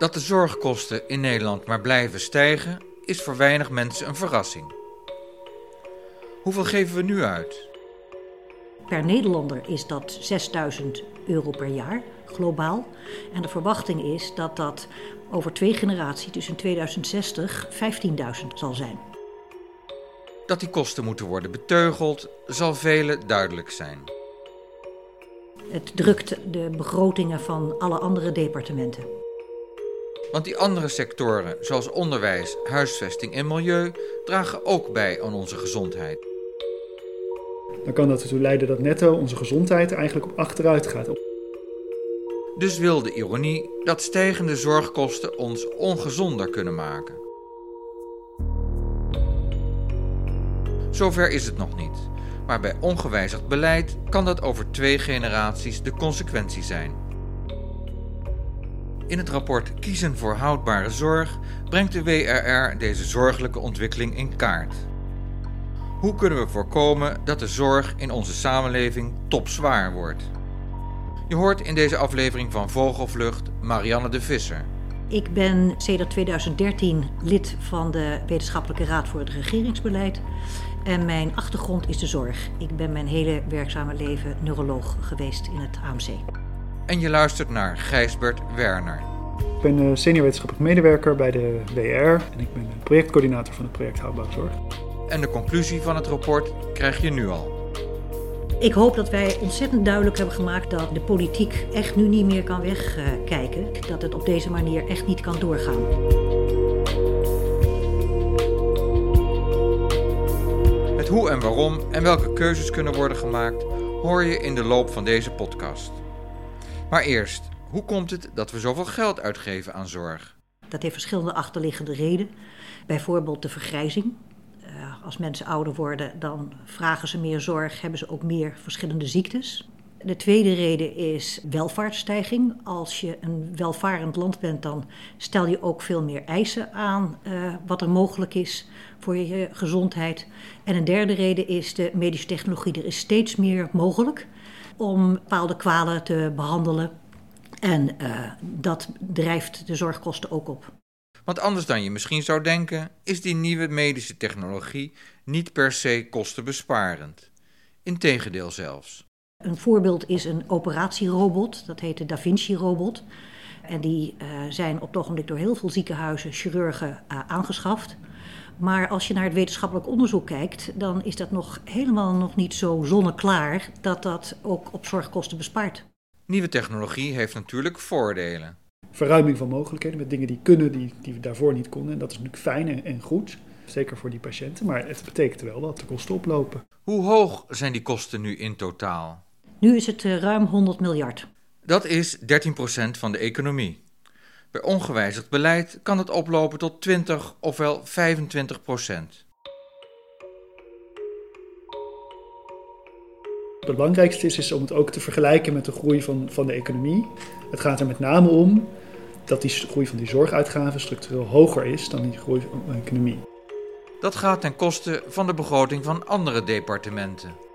Dat de zorgkosten in Nederland maar blijven stijgen, is voor weinig mensen een verrassing. Hoeveel geven we nu uit? Per Nederlander is dat 6000 euro per jaar, globaal. En de verwachting is dat dat over twee generaties, dus in 2060, 15.000 zal zijn. Dat die kosten moeten worden beteugeld, zal velen duidelijk zijn. Het drukt de begrotingen van alle andere departementen. Want die andere sectoren, zoals onderwijs, huisvesting en milieu, dragen ook bij aan onze gezondheid. Dan kan dat ertoe leiden dat netto onze gezondheid eigenlijk op achteruit gaat. Dus wil de ironie dat stijgende zorgkosten ons ongezonder kunnen maken. Zover is het nog niet, maar bij ongewijzigd beleid kan dat over twee generaties de consequentie zijn. In het rapport Kiezen voor houdbare zorg brengt de WRR deze zorgelijke ontwikkeling in kaart. Hoe kunnen we voorkomen dat de zorg in onze samenleving topzwaar wordt? Je hoort in deze aflevering van Vogelvlucht Marianne de Visser. Ik ben sedert 2013 lid van de Wetenschappelijke Raad voor het Regeringsbeleid. En mijn achtergrond is de zorg. Ik ben mijn hele werkzame leven neuroloog geweest in het AMC. En je luistert naar Gijsbert Werner. Ik ben eh, senior wetenschappelijk medewerker bij de WR en ik ben projectcoördinator van het project Houdbare Zorg. En de conclusie van het rapport krijg je nu al. Ik hoop dat wij ontzettend duidelijk hebben gemaakt dat de politiek echt nu niet meer kan wegkijken. Dat het op deze manier echt niet kan doorgaan. Het hoe en waarom en welke keuzes kunnen worden gemaakt hoor je in de loop van deze podcast. Maar eerst, hoe komt het dat we zoveel geld uitgeven aan zorg? Dat heeft verschillende achterliggende redenen. Bijvoorbeeld de vergrijzing. Uh, als mensen ouder worden, dan vragen ze meer zorg, hebben ze ook meer verschillende ziektes. De tweede reden is welvaartsstijging. Als je een welvarend land bent, dan stel je ook veel meer eisen aan uh, wat er mogelijk is voor je gezondheid. En een derde reden is de medische technologie. Er is steeds meer mogelijk om bepaalde kwalen te behandelen. En uh, dat drijft de zorgkosten ook op. Want anders dan je misschien zou denken, is die nieuwe medische technologie niet per se kostenbesparend. Integendeel zelfs. Een voorbeeld is een operatierobot, dat heet de Da Vinci-robot. En die uh, zijn op het ogenblik door heel veel ziekenhuizen, chirurgen uh, aangeschaft. Maar als je naar het wetenschappelijk onderzoek kijkt, dan is dat nog helemaal nog niet zo zonneklaar dat dat ook op zorgkosten bespaart. Nieuwe technologie heeft natuurlijk voordelen. Verruiming van mogelijkheden met dingen die kunnen, die, die we daarvoor niet konden. En dat is natuurlijk fijn en, en goed, zeker voor die patiënten. Maar het betekent wel dat de kosten oplopen. Hoe hoog zijn die kosten nu in totaal? Nu is het uh, ruim 100 miljard. Dat is 13% van de economie. Bij ongewijzigd beleid kan het oplopen tot 20 of wel 25 procent. Het belangrijkste is, is om het ook te vergelijken met de groei van, van de economie. Het gaat er met name om dat die groei van die zorguitgaven structureel hoger is dan die groei van de economie. Dat gaat ten koste van de begroting van andere departementen.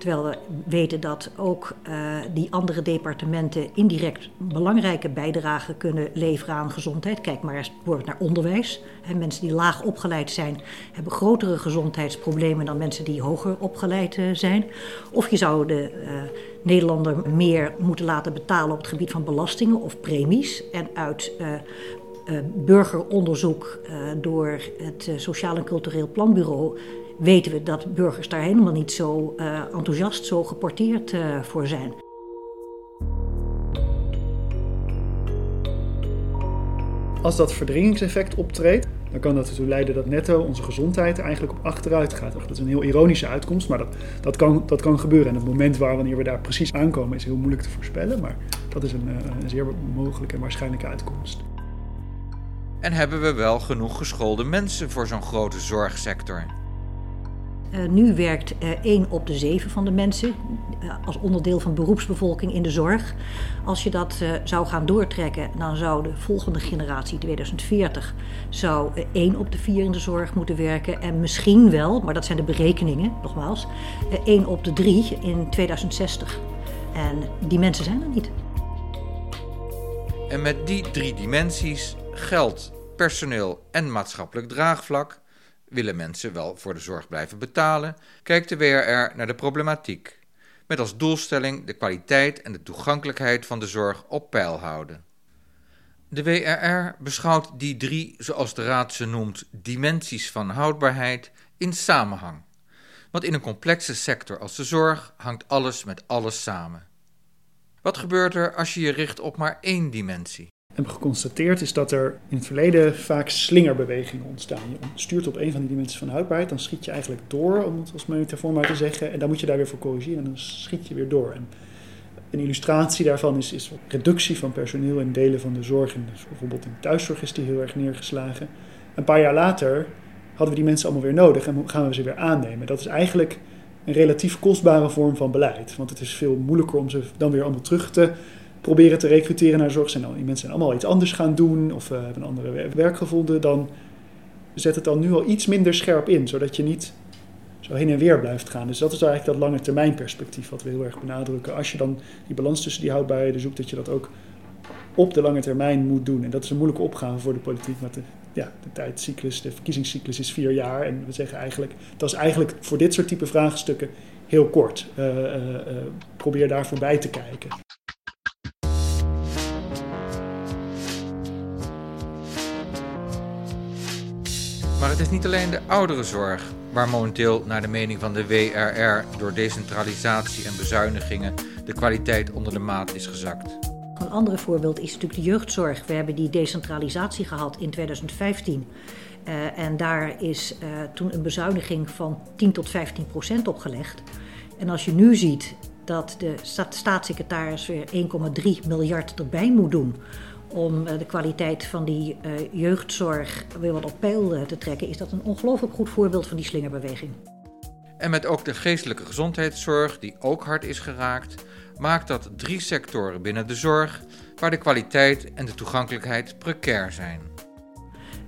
Terwijl we weten dat ook uh, die andere departementen indirect belangrijke bijdragen kunnen leveren aan gezondheid. Kijk maar eens bijvoorbeeld naar onderwijs. Mensen die laag opgeleid zijn, hebben grotere gezondheidsproblemen dan mensen die hoger opgeleid uh, zijn. Of je zou de uh, Nederlander meer moeten laten betalen op het gebied van belastingen of premies. En uit burgeronderzoek door het Sociaal en Cultureel Planbureau weten we dat burgers daar helemaal niet zo uh, enthousiast, zo geporteerd uh, voor zijn. Als dat verdringingseffect optreedt, dan kan dat ertoe leiden dat netto onze gezondheid eigenlijk op achteruit gaat. Dat is een heel ironische uitkomst, maar dat, dat, kan, dat kan gebeuren. En het moment waar wanneer we daar precies aankomen is heel moeilijk te voorspellen, maar dat is een, een zeer mogelijke en waarschijnlijke uitkomst. En hebben we wel genoeg geschoolde mensen voor zo'n grote zorgsector? Uh, nu werkt uh, 1 op de 7 van de mensen uh, als onderdeel van beroepsbevolking in de zorg. Als je dat zou gaan doortrekken, dan zou de volgende generatie, 2040, zou 1 op de 4 in de zorg moeten werken. En misschien wel, maar dat zijn de berekeningen, nogmaals, 1 op de 3 in 2060. En die mensen zijn er niet. En met die drie dimensies, geld, personeel en maatschappelijk draagvlak, willen mensen wel voor de zorg blijven betalen, kijkt de WRR naar de problematiek. Met als doelstelling de kwaliteit en de toegankelijkheid van de zorg op peil houden. De WRR beschouwt die drie, zoals de Raad ze noemt, dimensies van houdbaarheid in samenhang. Want in een complexe sector als de zorg hangt alles met alles samen. Wat gebeurt er als je je richt op maar één dimensie? Geconstateerd is dat er in het verleden vaak slingerbewegingen ontstaan. Je stuurt op een van die dimensies van houdbaarheid, dan schiet je eigenlijk door, om het als metafoor maar te zeggen. En dan moet je daar weer voor corrigeren en dan schiet je weer door. En een illustratie daarvan is, is reductie van personeel in delen van de zorg. En dus bijvoorbeeld in thuiszorg is die heel erg neergeslagen. Een paar jaar later hadden we die mensen allemaal weer nodig en gaan we ze weer aannemen. Dat is eigenlijk een relatief kostbare vorm van beleid. Want het is veel moeilijker om ze dan weer allemaal terug te proberen te recruteren naar zorg. Zijn, die mensen zijn allemaal iets anders gaan doen of uh, hebben een andere werk gevonden. Dan zet het dan nu al iets minder scherp in, zodat je niet zo heen en weer blijft gaan. Dus dat is eigenlijk dat lange termijn perspectief wat we heel erg benadrukken. Als je dan die balans tussen die houdbaarheden zoekt, dat je dat ook op de lange termijn moet doen. En dat is een moeilijke opgave voor de politiek, want de, ja, de tijdcyclus, de verkiezingscyclus is vier jaar. En we zeggen eigenlijk, dat is eigenlijk voor dit soort type vraagstukken heel kort. Uh, uh, probeer daar voorbij te kijken. Maar het is niet alleen de ouderenzorg waar momenteel naar de mening van de WRR door decentralisatie en bezuinigingen de kwaliteit onder de maat is gezakt. Een ander voorbeeld is natuurlijk de jeugdzorg. We hebben die decentralisatie gehad in 2015. Uh, eh, en daar is uh, toen een bezuiniging van 10 tot 15 procent opgelegd. En als je nu ziet dat de staatssecretaris weer 1,3 miljard erbij moet doen om eh, de kwaliteit van die uh, jeugdzorg weer wat op peil uh, te trekken, is dat een ongelooflijk goed voorbeeld van die slingerbeweging. En met ook de geestelijke gezondheidszorg, die ook hard is geraakt, maakt dat drie sectoren binnen de zorg waar de kwaliteit en de toegankelijkheid precair zijn.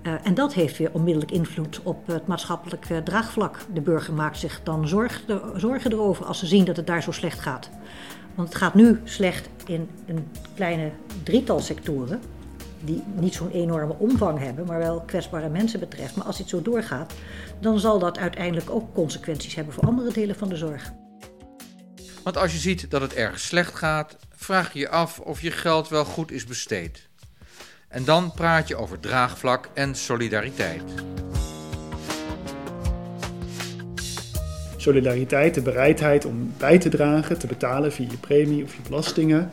Uh, en dat heeft weer onmiddellijk invloed op het maatschappelijk draagvlak. De burger maakt zich dan zorg, de, zorgen erover als ze zien dat het daar zo slecht gaat. Want het gaat nu slecht in een kleine drietal sectoren, die niet zo'n enorme omvang hebben, maar wel kwetsbare mensen betreft. Maar als dit zo doorgaat, dan zal dat uiteindelijk ook consequenties hebben voor andere delen van de zorg. Want als je ziet dat het erg slecht gaat, vraag je je af of je geld wel goed is besteed. En dan praat je over draagvlak en solidariteit. Solidariteit, de bereidheid om bij te dragen, te betalen via je premie of je belastingen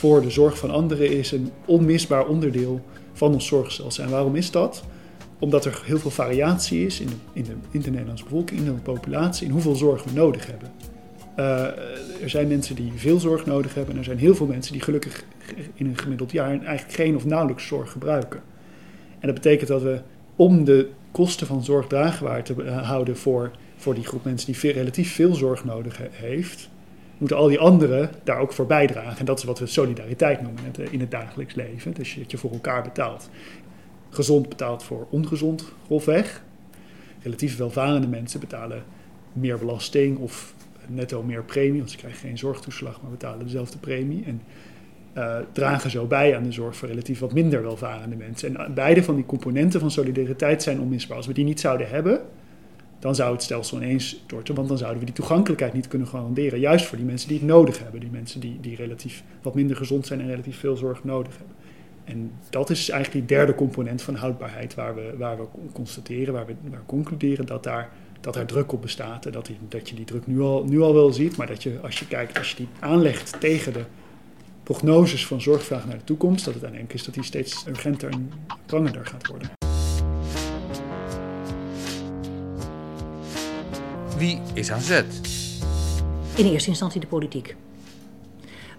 voor de zorg van anderen is een onmisbaar onderdeel van ons zorgstelsel. En waarom is dat? Omdat er heel veel variatie is in de, in de, Nederlandse bevolking, in de populatie, in hoeveel zorg we nodig hebben. Uh, er zijn mensen die veel zorg nodig hebben en er zijn heel veel mensen die gelukkig in een gemiddeld jaar eigenlijk geen of nauwelijks zorg gebruiken. En dat betekent dat we om de kosten van zorg draagbaar te houden voor voor die groep mensen die veel, relatief veel zorg nodig heeft, moeten al die anderen daar ook voor bijdragen. En dat is wat we solidariteit noemen in het, in het dagelijks leven. Dus dat je voor elkaar betaalt. Gezond betaalt voor ongezond, grofweg. Relatief welvarende mensen betalen meer belasting of netto meer premie, want ze krijgen geen zorgtoeslag, maar betalen dezelfde premie. En uh, dragen zo bij aan de zorg voor relatief wat minder welvarende mensen. En beide van die componenten van solidariteit zijn onmisbaar. Als we die niet zouden hebben, dan zou het stelsel ineens storten, want dan zouden we die toegankelijkheid niet kunnen garanderen. Juist voor die mensen die het nodig hebben, die mensen die, die relatief wat minder gezond zijn en relatief veel zorg nodig hebben. En dat is eigenlijk die derde component van houdbaarheid waar we, waar we constateren, waar we, waar concluderen dat daar, dat er druk op bestaat. En dat, die, dat je die druk nu al, nu al wel ziet, maar dat je als je kijkt, als je die aanlegt tegen de prognoses van zorgvraag naar de toekomst, dat het uiteindelijk is dat die steeds urgenter en prangender gaat worden. Wie is aan zet? In eerste instantie de politiek.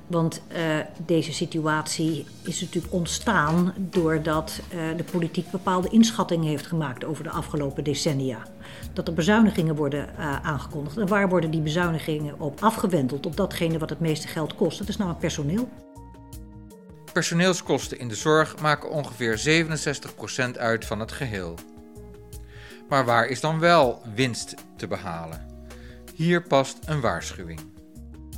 Want uh, deze situatie is natuurlijk ontstaan doordat uh, de politiek bepaalde inschattingen heeft gemaakt over de afgelopen decennia. Dat er bezuinigingen worden uh, aangekondigd. En waar worden die bezuinigingen op afgewendeld? Op datgene wat het meeste geld kost. Dat is namelijk personeel. Personeelskosten in de zorg maken ongeveer 67% uit van het geheel. Maar waar is dan wel winst te behalen? Hier past een waarschuwing.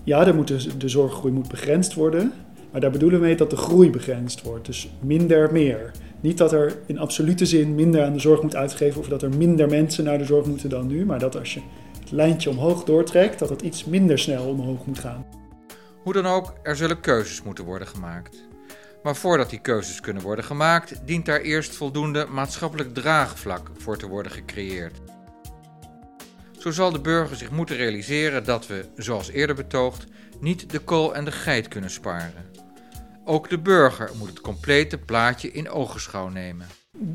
Ja, de, moet de, de zorggroei moet begrensd worden. Maar daar bedoelen we mee dat de groei begrensd wordt. Dus minder meer. Niet dat er in absolute zin minder aan de zorg moet uitgeven of dat er minder mensen naar de zorg moeten dan nu, maar dat als je het lijntje omhoog doortrekt, dat het iets minder snel omhoog moet gaan. Hoe dan ook, er zullen keuzes moeten worden gemaakt. Maar voordat die keuzes kunnen worden gemaakt, dient daar eerst voldoende maatschappelijk draagvlak voor te worden gecreëerd. Zo zal de burger zich moeten realiseren dat we, zoals eerder betoogd, niet de kool en de geit kunnen sparen. Ook de burger moet het complete plaatje in ogenschouw nemen.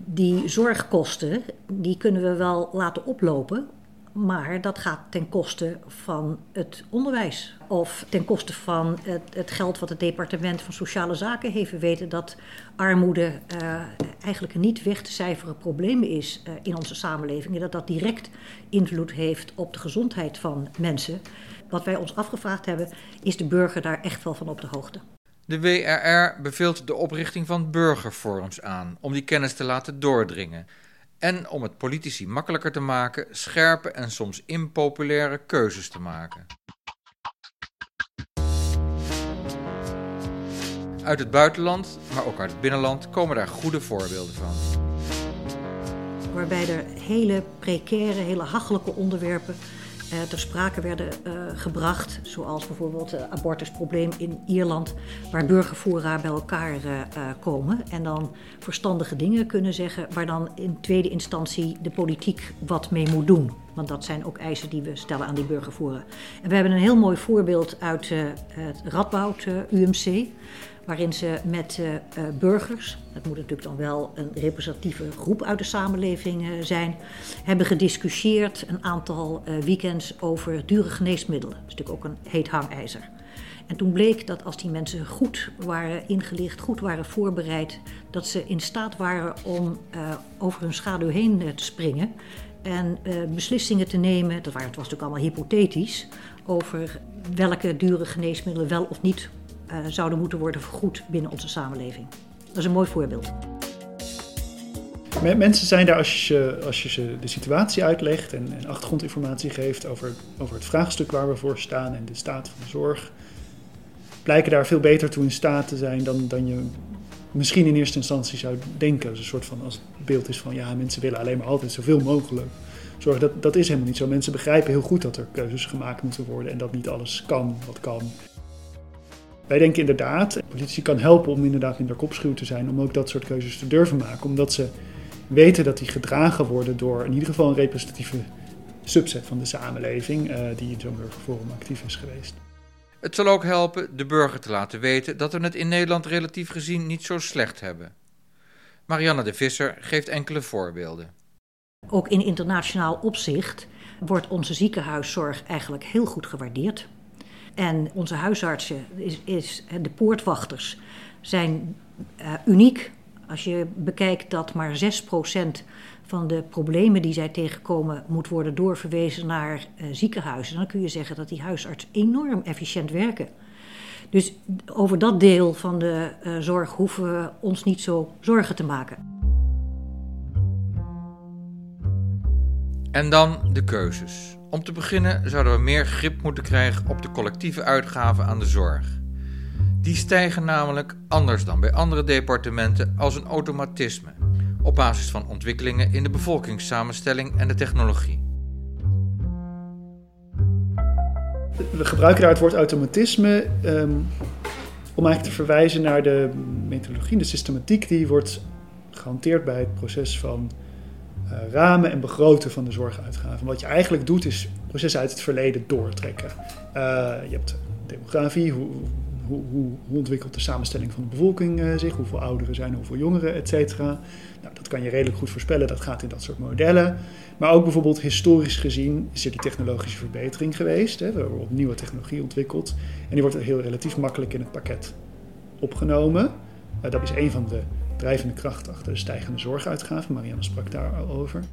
Die zorgkosten die kunnen we wel laten oplopen, maar dat gaat ten koste van het onderwijs. Of ten koste van het, het geld wat het departement van Sociale Zaken heeft. We weten dat armoede uh, eigenlijk een niet weg te cijferen probleem is uh, in onze samenleving. En dat dat direct invloed heeft op de gezondheid van mensen. Wat wij ons afgevraagd hebben, is de burger daar echt wel van op de hoogte? De WRR beveelt de oprichting van burgerforums aan om die kennis te laten doordringen en om het politici makkelijker te maken scherpe en soms impopulaire keuzes te maken. Uit het buitenland, maar ook uit het binnenland komen daar goede voorbeelden van. Waarbij er hele precaire, hele hachelijke onderwerpen ter sprake werden uh, gebracht. Zoals bijvoorbeeld het abortusprobleem in Ierland, waar burgerfora bij elkaar komen en dan verstandige dingen kunnen zeggen, waar dan in tweede instantie de politiek wat mee moet doen. Want dat zijn ook eisen die we stellen aan die burgerfora. En we hebben een heel mooi voorbeeld uit het Radboud UMC waarin ze met uh, burgers, het moet natuurlijk dan wel een representatieve groep uit de samenleving zijn, hebben gediscussieerd een aantal weekends over dure geneesmiddelen. Dat is natuurlijk ook een heet hangijzer. En toen bleek dat als die mensen goed waren ingelicht, goed waren voorbereid, dat ze in staat waren om over hun schaduw heen te springen en beslissingen te nemen, dat was natuurlijk allemaal hypothetisch, over welke dure geneesmiddelen wel of niet uh, zouden moeten worden vergoed binnen onze samenleving. Dat is een mooi voorbeeld. Mensen zijn daar als je, als je ze de situatie uitlegt en, en, achtergrondinformatie geeft over, over het vraagstuk waar we voor staan en de staat van de zorg, blijken daar veel beter toe in staat te zijn dan, dan je misschien in eerste instantie zou denken. Een soort van als het beeld is van ja, mensen willen alleen maar altijd zoveel mogelijk zorgen. Dat, dat is helemaal niet zo. Mensen begrijpen heel goed dat er keuzes gemaakt moeten worden en dat niet alles kan wat kan. Wij denken inderdaad, politie kan helpen om inderdaad minder kopschuw te zijn, om ook dat soort keuzes te durven maken. Omdat ze weten dat die gedragen worden door in ieder geval een representatieve subset van de samenleving uh, die in zo'n burgerforum actief is geweest. Het zal ook helpen de burger te laten weten dat we het in Nederland relatief gezien niet zo slecht hebben. Marianne de Visser geeft enkele voorbeelden. Ook in internationaal opzicht wordt onze ziekenhuiszorg eigenlijk heel goed gewaardeerd. En onze huisartsen, is, is, de poortwachters, zijn uh, uniek. Als je bekijkt dat maar 6% van de problemen die zij tegenkomen moet worden doorverwezen naar uh, ziekenhuizen, dan kun je zeggen dat die huisartsen enorm efficiënt werken. Dus over dat deel van de uh, zorg hoeven we ons niet zo zorgen te maken. En dan de keuzes. Om te beginnen zouden we meer grip moeten krijgen op de collectieve uitgaven aan de zorg. Die stijgen namelijk, anders dan bij andere departementen, als een automatisme, op basis van ontwikkelingen in de bevolkingssamenstelling en de technologie. We gebruiken daar het woord automatisme um, om eigenlijk te verwijzen naar de methodologie, de systematiek die wordt gehanteerd bij het proces van uh, ramen en begroten van de zorguitgaven. Wat je eigenlijk doet is processen uit het verleden doortrekken. Uh, je hebt demografie, hoe, hoe, hoe, ontwikkelt de samenstelling van de bevolking uh, zich, hoeveel ouderen zijn, hoeveel jongeren, et cetera. Nou, dat kan je redelijk goed voorspellen, dat gaat in dat soort modellen. Maar ook bijvoorbeeld historisch gezien is er die technologische verbetering geweest. Hè. We hebben nieuwe technologie ontwikkeld en die wordt heel relatief makkelijk in het pakket opgenomen. dat is een van de drijvende kracht achter de stijgende zorguitgaven. Marianne sprak daar al over.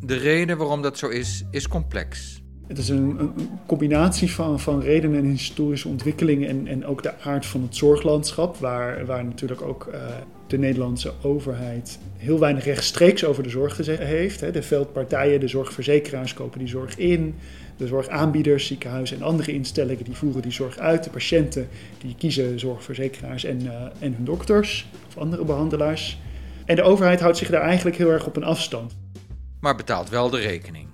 De reden waarom dat zo is, is complex. Het is een, combinatie van, van redenen en historische ontwikkelingen en, en ook de aard van het zorglandschap, waar, waar natuurlijk ook uh, de Nederlandse overheid heel weinig rechtstreeks over de zorg heeft. De veldpartijen, de zorgverzekeraars kopen die zorg in. De zorgaanbieders, ziekenhuizen en andere instellingen die voeren die zorg uit. De patiënten die kiezen zorgverzekeraars en, uh, en hun dokters of andere behandelaars. En de overheid houdt zich daar eigenlijk heel erg op een afstand. Maar betaalt wel de rekening.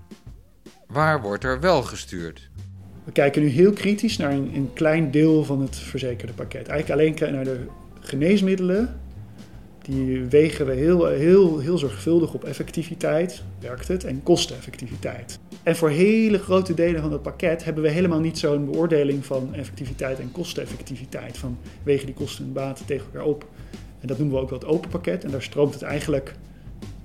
Waar wordt er wel gestuurd? We kijken nu heel kritisch naar een, een klein deel van het verzekerde pakket. Eigenlijk alleen naar de geneesmiddelen die wegen we heel, heel, heel zorgvuldig op effectiviteit, werkt het, en kosteneffectiviteit. En voor hele grote delen van dat pakket hebben we helemaal niet zo'n beoordeling van effectiviteit en kosteneffectiviteit. Van wegen die kosten en baten tegen elkaar op. En dat noemen we ook wel het open pakket. En daar stroomt het eigenlijk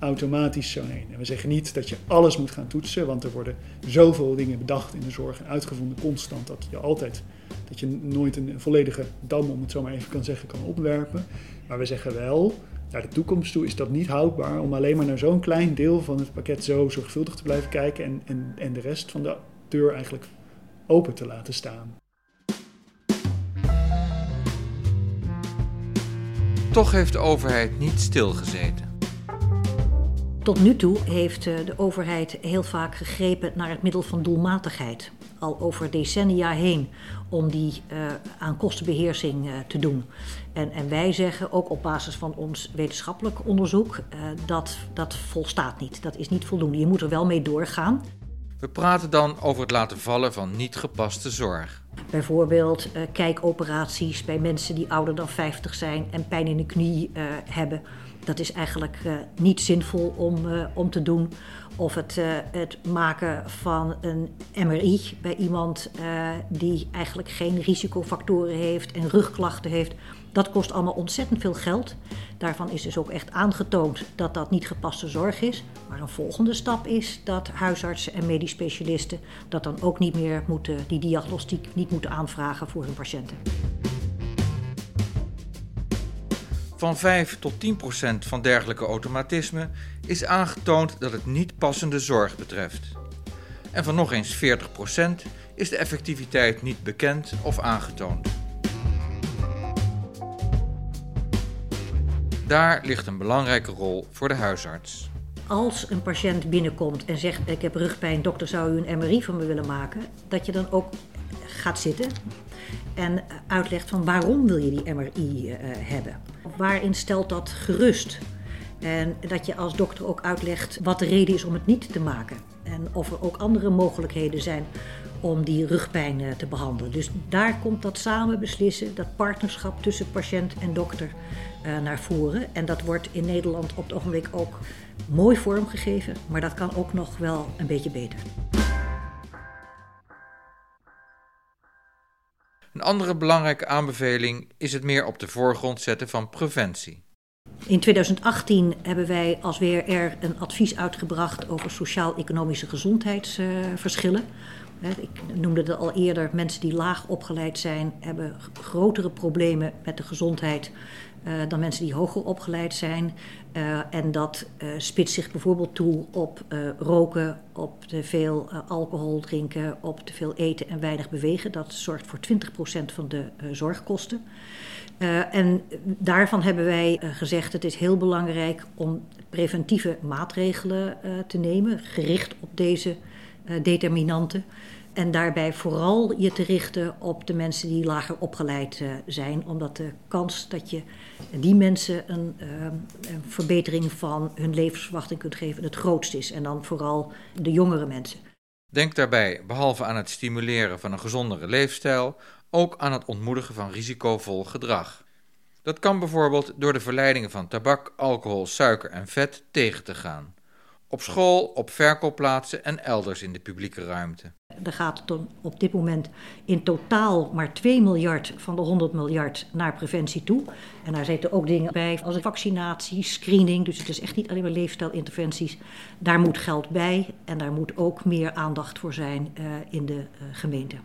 automatisch zo heen. En we zeggen niet dat je alles moet gaan toetsen, want er worden zoveel dingen bedacht in de zorg en uitgevonden constant dat je altijd, dat je nooit een volledige dam, om het zo maar even kan zeggen, kan opwerpen. Maar we zeggen wel, naar de toekomst toe is dat niet houdbaar om alleen maar naar zo'n klein deel van het pakket zo zorgvuldig te blijven kijken en, en, en de rest van de deur eigenlijk open te laten staan. Toch heeft de overheid niet stilgezeten. Tot nu toe heeft eh, de overheid heel vaak gegrepen naar het middel van doelmatigheid. Al over decennia heen om die uh, aan kostenbeheersing uh, te doen. En, en, wij zeggen ook op basis van ons wetenschappelijk onderzoek uh, dat dat volstaat niet. Dat is niet voldoende. Je moet er wel mee doorgaan. We praten dan over het laten vallen van niet gepaste zorg. Bijvoorbeeld kijkoperaties bij mensen die ouder dan 50 zijn en pijn in de knie hebben. Dat is eigenlijk niet zinvol om, om te doen of het, uh, het maken van een MRI bij iemand die eigenlijk geen risicofactoren heeft en rugklachten heeft. Dat kost allemaal ontzettend veel geld. Daarvan is dus ook echt aangetoond dat dat niet gepaste zorg is. Maar een volgende stap is dat huisartsen en medisch specialisten dat dan ook niet meer moeten, die diagnostiek niet moeten aanvragen voor hun patiënten. Van 5 tot 10 procent van dergelijke automatismen is aangetoond dat het niet passende zorg betreft. En van nog eens 40 procent is de effectiviteit niet bekend of aangetoond. Daar ligt een belangrijke rol voor de huisarts. Als een patiënt binnenkomt en zegt: Ik heb rugpijn, dokter, zou u een MRI van me willen maken? Dat je dan ook gaat zitten en uitlegt van waarom wil je die MRI uh, hebben. Waarin stelt dat gerust? En dat je als dokter ook uitlegt wat de reden is om het niet te maken. En of er ook andere mogelijkheden zijn om die rugpijn uh, te behandelen. Dus daar komt dat samen beslissen, dat partnerschap tussen patiënt en dokter uh, naar voren. En dat wordt in Nederland op het ogenblik ook mooi vormgegeven, maar dat kan ook nog wel een beetje beter. Een andere belangrijke aanbeveling is het meer op de voorgrond zetten van preventie. In 2018 hebben wij als WRR een advies uitgebracht over sociaal-economische gezondheidsverschillen. Ik noemde het al eerder, mensen die laag opgeleid zijn, hebben grotere problemen met de gezondheid uh, dan mensen die hoger opgeleid zijn. Uh, en dat uh, spitst zich bijvoorbeeld toe op roken, op te veel alcohol drinken, op te veel eten en weinig bewegen. Dat zorgt voor 20% van de zorgkosten. en daarvan hebben wij gezegd: het is heel belangrijk om preventieve maatregelen te nemen, gericht op deze determinanten. En daarbij vooral je te richten op de mensen die lager opgeleid uh, zijn, omdat de kans dat je die mensen een, uh, een, verbetering van hun levensverwachting kunt geven het grootst is. En dan vooral de jongere mensen. Denk daarbij, behalve aan het stimuleren van een gezondere leefstijl, ook aan het ontmoedigen van risicovol gedrag. Dat kan bijvoorbeeld door de verleidingen van tabak, alcohol, suiker en vet tegen te gaan. Op school, op verkoopplaatsen en elders in de publieke ruimte. Er gaat op dit moment in totaal maar 2 miljard van de 100 miljard naar preventie toe. En daar zitten ook dingen bij als vaccinatie, screening. Dus het is echt niet alleen maar leefstijlinterventies. Daar moet geld bij en daar moet ook meer aandacht voor zijn uh, in de uh, gemeente.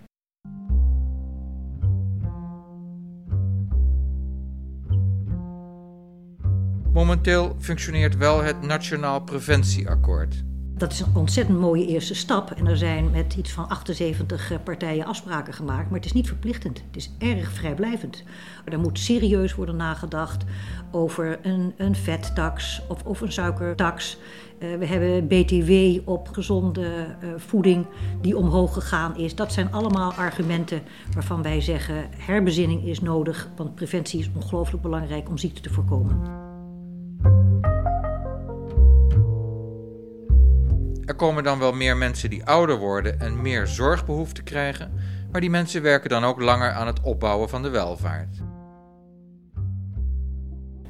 Momenteel functioneert wel het Nationaal Preventieakkoord. Dat is een ontzettend mooie eerste stap. En er zijn met iets van 78 eh, partijen afspraken gemaakt. Maar het is niet verplichtend. Het is erg vrijblijvend. Er moet serieus worden nagedacht over een, een vettax of, een suikertax. Uh, we hebben BTW op gezonde uh, voeding die omhoog gegaan is. Dat zijn allemaal argumenten waarvan wij zeggen herbezinning is nodig. Want preventie is ongelooflijk belangrijk om ziekte te voorkomen. Er komen dan wel meer mensen die ouder worden en meer zorgbehoeften krijgen, maar die mensen werken dan ook langer aan het opbouwen van de welvaart.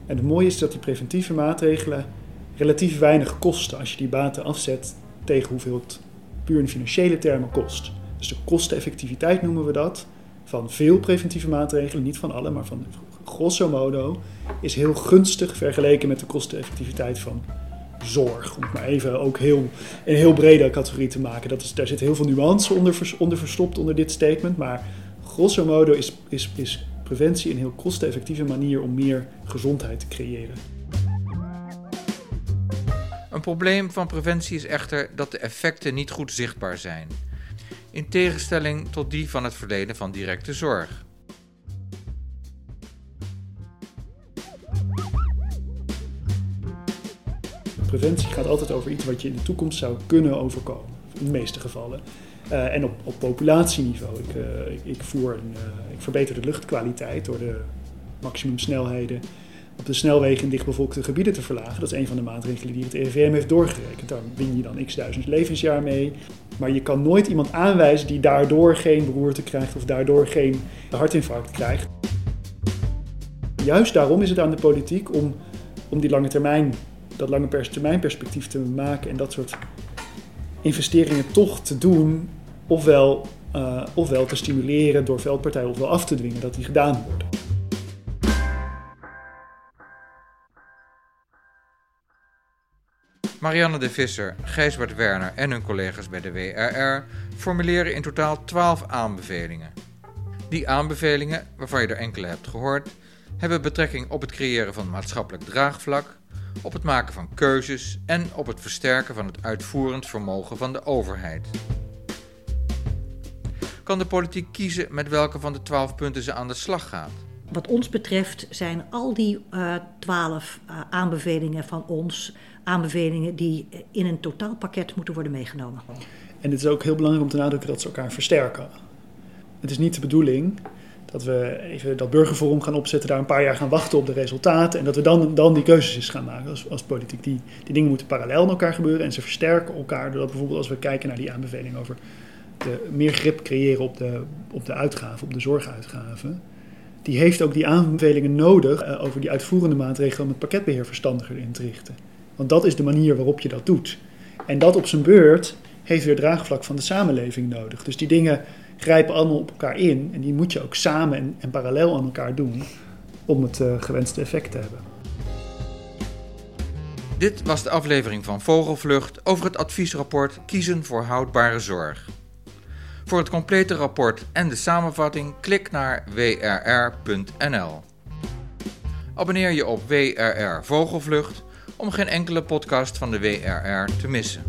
En het mooie is dat die preventieve maatregelen relatief weinig kosten als je die baten afzet tegen hoeveel het puur in financiële termen kost. Dus de kosteneffectiviteit noemen we dat. Van veel preventieve maatregelen, niet van alle, maar van grosso modo, is heel gunstig vergeleken met de kosteneffectiviteit van zorg. Om het maar even ook heel, een heel brede categorie te maken. Dat is, daar zit heel veel nuance onder, onder verstopt onder dit statement. Maar grosso modo is, is, is preventie een heel kosteneffectieve manier om meer gezondheid te creëren. Een probleem van preventie is echter dat de effecten niet goed zichtbaar zijn. In tegenstelling tot die van het verlenen van directe zorg. Preventie gaat altijd over iets wat je in de toekomst zou kunnen overkomen. In de meeste gevallen. Uh, en op, op populatieniveau. Ik, uh, ik, voer een, uh, ik verbeter de luchtkwaliteit door de maximumsnelheden op de snelwegen in dichtbevolkte gebieden te verlagen. Dat is een van de maatregelen die het EVM heeft doorgerekend. Daar win je dan x duizend levensjaar mee. Maar je kan nooit iemand aanwijzen die daardoor geen beroerte krijgt of daardoor geen hartinfarct krijgt. Juist daarom is het aan de politiek om, om die lange termijn dat lange termijn perspectief te maken en dat soort investeringen toch te doen, ofwel, uh, ofwel te stimuleren door veldpartijen, ofwel af te dwingen dat die gedaan worden. Marianne de Visser, Gijsbert Werner en hun collega's bij de WRR formuleren in totaal 12 aanbevelingen. Die aanbevelingen, waarvan je er enkele hebt gehoord, hebben betrekking op het creëren van maatschappelijk draagvlak, op het maken van keuzes en op het versterken van het uitvoerend vermogen van de overheid. Kan de politiek kiezen met welke van de twaalf punten ze aan de slag gaat? Wat ons betreft zijn al die uh, twaalf uh, aanbevelingen van ons aanbevelingen die in een totaalpakket moeten worden meegenomen. En het is ook heel belangrijk om te nadrukken dat ze elkaar versterken. Het is niet de bedoeling dat we even dat burgerforum gaan opzetten, daar een paar jaar gaan wachten op de resultaten. En dat we dan, dan die keuzes eens gaan maken als, als politiek. Die, die dingen moeten parallel met elkaar gebeuren en ze versterken elkaar. Doordat bijvoorbeeld als we kijken naar die aanbeveling over de, meer grip creëren op de, op de uitgaven, op de zorguitgaven. Die heeft ook die aanbevelingen nodig uh, over die uitvoerende maatregelen om het pakketbeheer verstandiger in te richten. Want dat is de manier waarop je dat doet. En dat op zijn beurt heeft weer draagvlak van de samenleving nodig. Dus die dingen grijpen allemaal op elkaar in. En die moet je ook samen en, en parallel aan elkaar doen om het uh, gewenste effect te hebben. Dit was de aflevering van Vogelvlucht over het adviesrapport Kiezen voor houdbare zorg. Voor het complete rapport en de samenvatting klik naar wrr.nl. Abonneer je op WRR Vogelvlucht om geen enkele podcast van de WRR te missen.